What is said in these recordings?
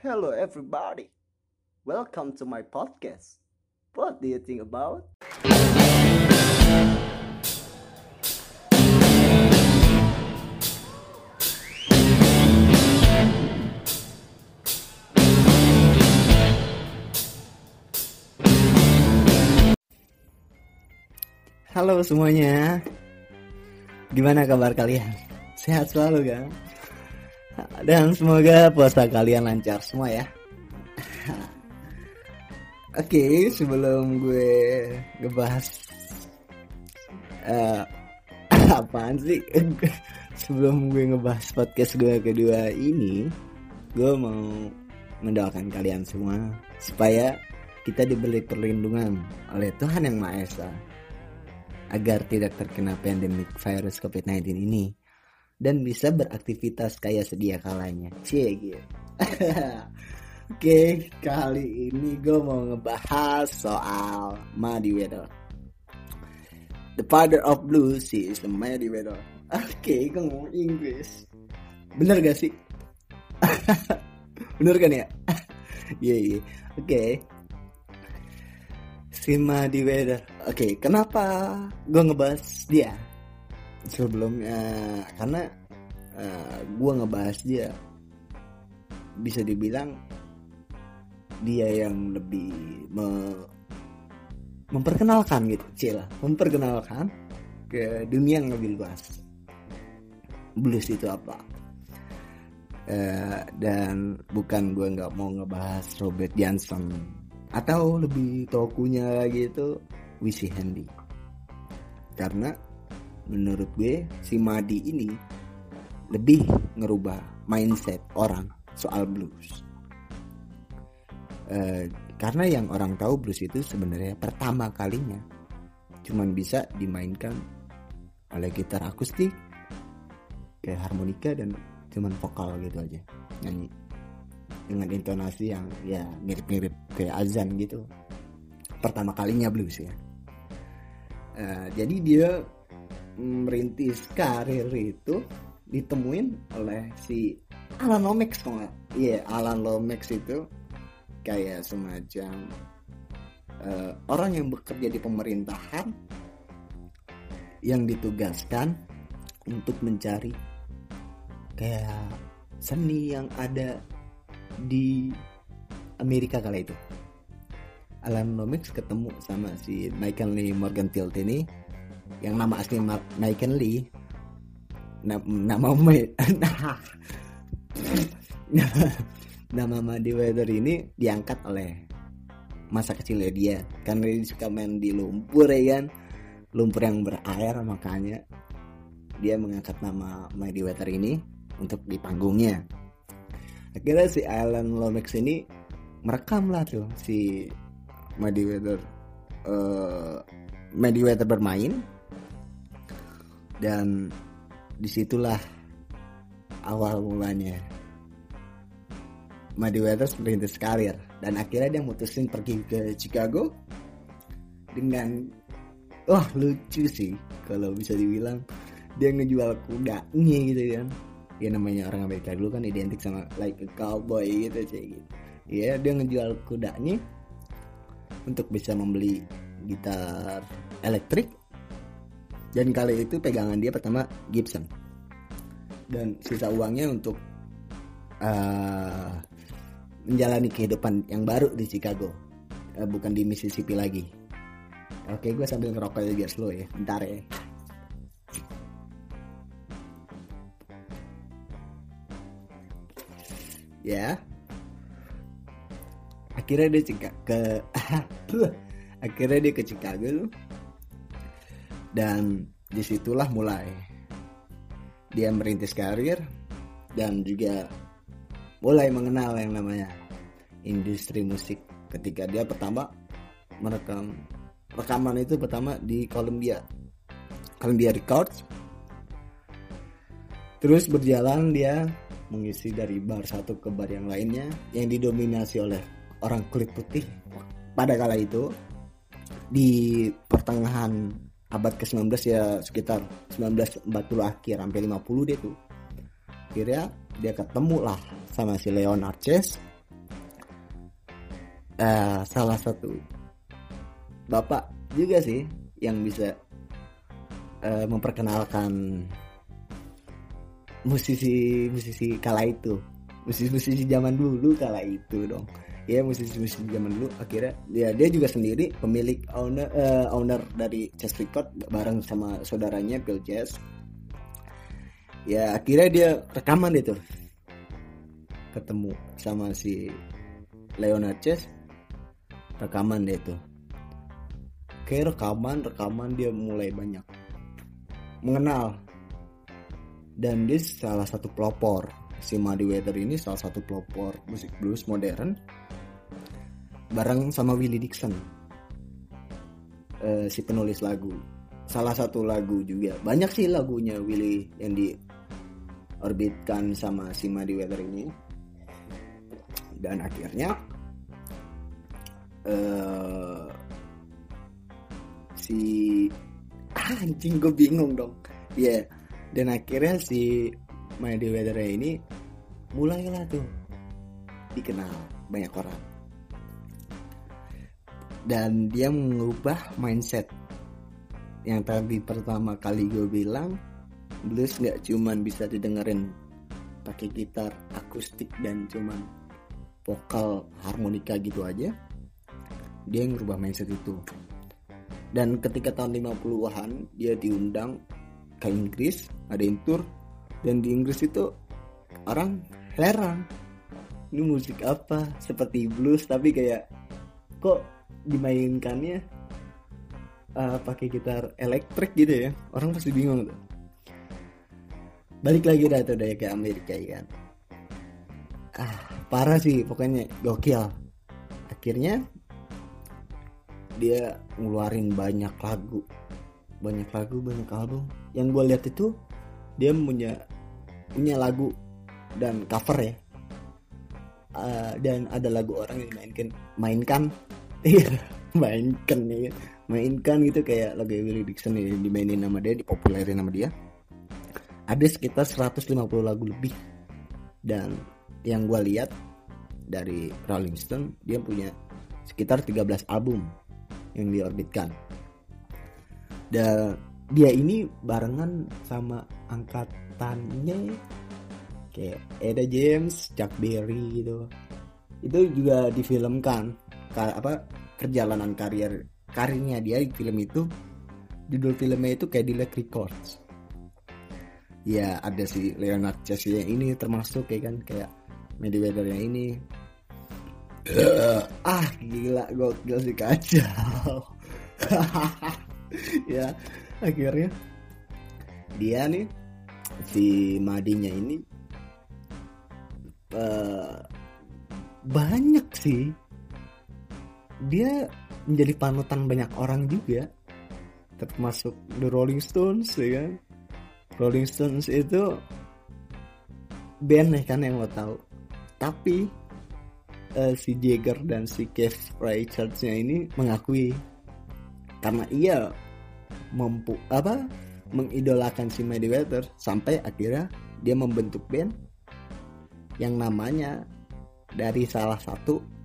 Hello, everybody. Welcome to my podcast. What do you think about? Halo semuanya. Gimana kabar kalian? Sehat selalu kan? Dan semoga puasa kalian lancar semua ya. Oke, sebelum gue ngebahas uh, apaan sih? sebelum gue ngebahas podcast gue kedua ini, gue mau mendoakan kalian semua supaya kita diberi perlindungan oleh Tuhan yang Maha Esa agar tidak terkena pandemik virus COVID-19 ini dan bisa beraktivitas kayak sedia kalanya. Cie gitu. Oke, kali ini gue mau ngebahas soal Muddy Weather. The father of blues is the Muddy Weather. Oke, gue ngomong Inggris. Bener gak sih? Bener kan ya? Iya, iya. Oke. Okay. Si Muddy Weather. Oke, okay, kenapa gue ngebahas dia? Sebelumnya, karena uh, gue ngebahas dia bisa dibilang dia yang lebih me memperkenalkan gitu cila memperkenalkan ke dunia yang lebih luas. Blues itu apa? Uh, dan bukan gue nggak mau ngebahas Robert Johnson atau lebih tokunya lagi itu Wisi Handy karena menurut gue si Madi ini lebih ngerubah mindset orang soal blues. E, karena yang orang tahu blues itu sebenarnya pertama kalinya cuman bisa dimainkan oleh gitar akustik kayak harmonika dan cuman vokal gitu aja. Nyanyi dengan intonasi yang ya mirip-mirip kayak azan gitu. Pertama kalinya blues ya. Uh, jadi dia merintis karir itu ditemuin oleh si Alan Lomax kok nggak iya yeah, Alan Lomax itu kayak semacam uh, orang yang bekerja di pemerintahan yang ditugaskan untuk mencari kayak seni yang ada di Amerika kala itu. Alan Lomax ketemu sama si Michael Lee Morgan Tilt ini yang nama asli Michael Lee. Na nama nah, nama Muddy Weather ini diangkat oleh masa kecilnya dia. Karena dia suka main di lumpur ya kan? Lumpur yang berair makanya dia mengangkat nama Muddy Weather ini untuk di panggungnya. Akhirnya si Alan Lomax ini merekam lah tuh si Muddy Weather uh, bermain dan di situlah awal mulanya. Waters merintis karir dan akhirnya dia mutusin pergi ke Chicago dengan wah lucu sih kalau bisa dibilang dia ngejual kudanya gitu kan. Ya namanya orang Amerika dulu kan identik sama like a cowboy gitu sih gitu. Ya dia ngejual kudanya untuk bisa membeli gitar elektrik dan kali itu pegangan dia pertama Gibson. Dan sisa uangnya untuk uh, menjalani kehidupan yang baru di Chicago. Uh, bukan di Mississippi lagi. Oke gue sambil ngerokok aja biar slow ya. Bentar ya. Ya. Akhirnya dia ke akhirnya dia ke Chicago dan di situlah mulai. Dia merintis karir dan juga mulai mengenal yang namanya industri musik. Ketika dia pertama merekam rekaman itu pertama di Columbia Columbia Records. Terus berjalan dia mengisi dari bar satu ke bar yang lainnya yang didominasi oleh orang kulit putih. Pada kala itu di pertengahan abad ke-19 ya sekitar 1940 akhir sampai 50 dia tuh. Akhirnya dia ketemu lah sama si Leon Arches. Uh, salah satu bapak juga sih yang bisa uh, memperkenalkan musisi musisi kala itu. Musisi musisi zaman dulu kala itu dong ya musisi-musisi zaman dulu. Akhirnya ya dia juga sendiri pemilik owner uh, owner dari Chess Record bareng sama saudaranya Bill Jazz ya akhirnya dia rekaman itu. Ketemu sama si Leonard Chess rekaman dia itu. Kayak rekaman rekaman dia mulai banyak mengenal. Dan dia salah satu pelopor. Si Muddy Weather ini salah satu pelopor musik blues modern bareng sama Willie Dixon. Uh, si penulis lagu. Salah satu lagu juga. Banyak sih lagunya Willie yang diorbitkan sama si Muddy Weather ini. Dan akhirnya uh, si ah, anjing gue bingung dong. Ya yeah. dan akhirnya si Muddy Weather ini mulailah tuh dikenal banyak orang dan dia mengubah mindset. Yang tadi pertama kali gue bilang blues nggak cuman bisa didengerin pakai gitar akustik dan cuman vokal harmonika gitu aja. Dia yang merubah mindset itu. Dan ketika tahun 50-an dia diundang ke Inggris ada tour dan di Inggris itu orang heran. Ini musik apa? Seperti blues tapi kayak kok dimainkannya uh, pakai gitar elektrik gitu ya. Orang pasti bingung tuh. Balik lagi dah tuh dari ke Amerika ya kan? Ah parah sih pokoknya. Gokil. Akhirnya dia ngeluarin banyak lagu. Banyak lagu banyak album. Yang gue lihat itu dia punya punya lagu dan cover ya. Uh, dan ada lagu orang yang dimainkan mainkan iya mainkan nih mainkan gitu kayak lagu Willie Dixon ini dimainin nama dia dipopulerin nama dia. Ada sekitar 150 lagu lebih. Dan yang gue lihat dari Rolling Stone dia punya sekitar 13 album yang diorbitkan. Dan dia ini barengan sama angkatannya kayak Eda James, Chuck Berry gitu. Itu juga difilmkan apa perjalanan karir karirnya dia di film itu judul filmnya itu Cadillac Records. Ya ada si Leonard Chessy yang ini termasuk kayak kan kayak Mayweather yang ini. Ah gila gokil sih kacau ya akhirnya dia nih si Madinya ini uh, banyak sih dia menjadi panutan banyak orang juga. Termasuk The Rolling Stones ya kan? Rolling Stones itu band ya kan yang lo tahu. Tapi uh, si Jagger dan si Keith Richardsnya ini mengakui karena ia mampu apa mengidolakan si Muddy Weather sampai akhirnya dia membentuk band yang namanya dari salah satu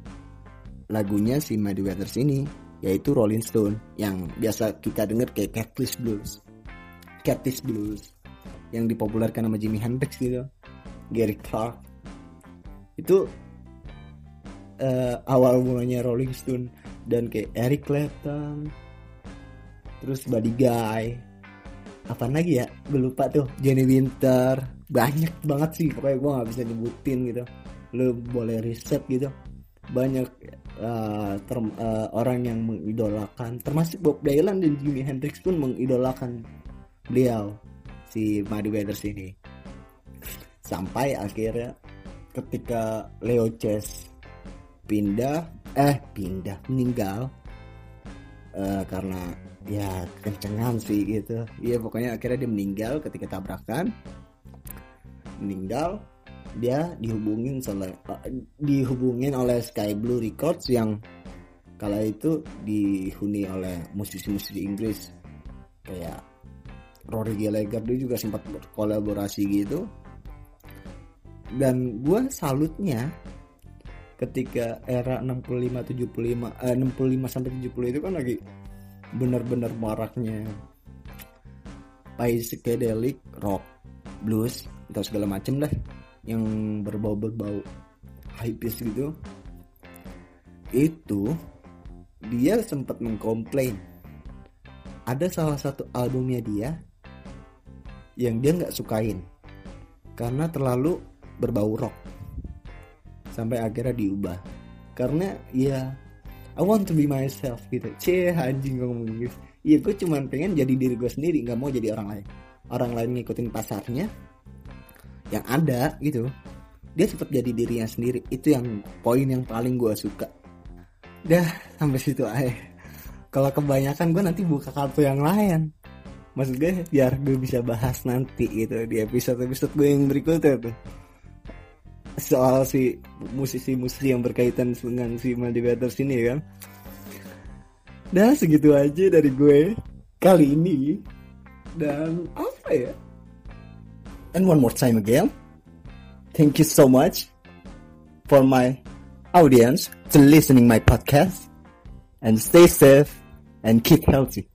lagunya si Muddy Waters ini yaitu Rolling Stone yang biasa kita dengar kayak Catfish Blues. Catfish Blues yang dipopulerkan sama Jimi Hendrix gitu. Gary Clark. Itu uh, awal mulanya Rolling Stone dan kayak Eric Clapton terus Buddy Guy. Apa lagi ya? Gue lupa tuh. Johnny Winter. Banyak banget sih. Pokoknya gue nggak bisa nyebutin gitu. Lo boleh riset gitu banyak uh, term, uh, orang yang mengidolakan termasuk Bob Dylan dan Jimi Hendrix pun mengidolakan beliau si Muddy Waters ini. Sampai akhirnya ketika Leo Chess pindah eh pindah meninggal uh, karena ya kencengan sih gitu. Ya pokoknya akhirnya dia meninggal ketika tabrakan. Meninggal dia dihubungin oleh dihubungin oleh Sky Blue Records yang kala itu dihuni oleh musisi-musisi Inggris. Kayak Rory Gallagher dia juga sempat berkolaborasi gitu. Dan gue salutnya ketika era 65 75 eh, 65 sampai 70 itu kan lagi benar-benar maraknya psychedelic rock blues atau segala macem lah yang berbau-berbau hypeis gitu itu dia sempat mengkomplain. Ada salah satu albumnya dia yang dia nggak sukain karena terlalu berbau rock. Sampai akhirnya diubah. Karena ya I want to be myself gitu. Cie anjing ngomong gitu. Iya gue cuman pengen jadi diri gue sendiri nggak mau jadi orang lain. Orang lain ngikutin pasarnya yang ada gitu. Dia cepat jadi dirinya sendiri. Itu yang poin yang paling gue suka. Dah sampai situ aja. Kalau kebanyakan gue nanti buka kartu yang lain. Maksud gue biar gue bisa bahas nanti gitu di episode episode gue yang berikutnya tuh. Soal si musisi-musisi yang berkaitan dengan si Multiverse ini kan? Nah segitu aja dari gue kali ini. Dan apa ya And one more time again Thank you so much For my audience To listening my podcast. And stay safe And keep healthy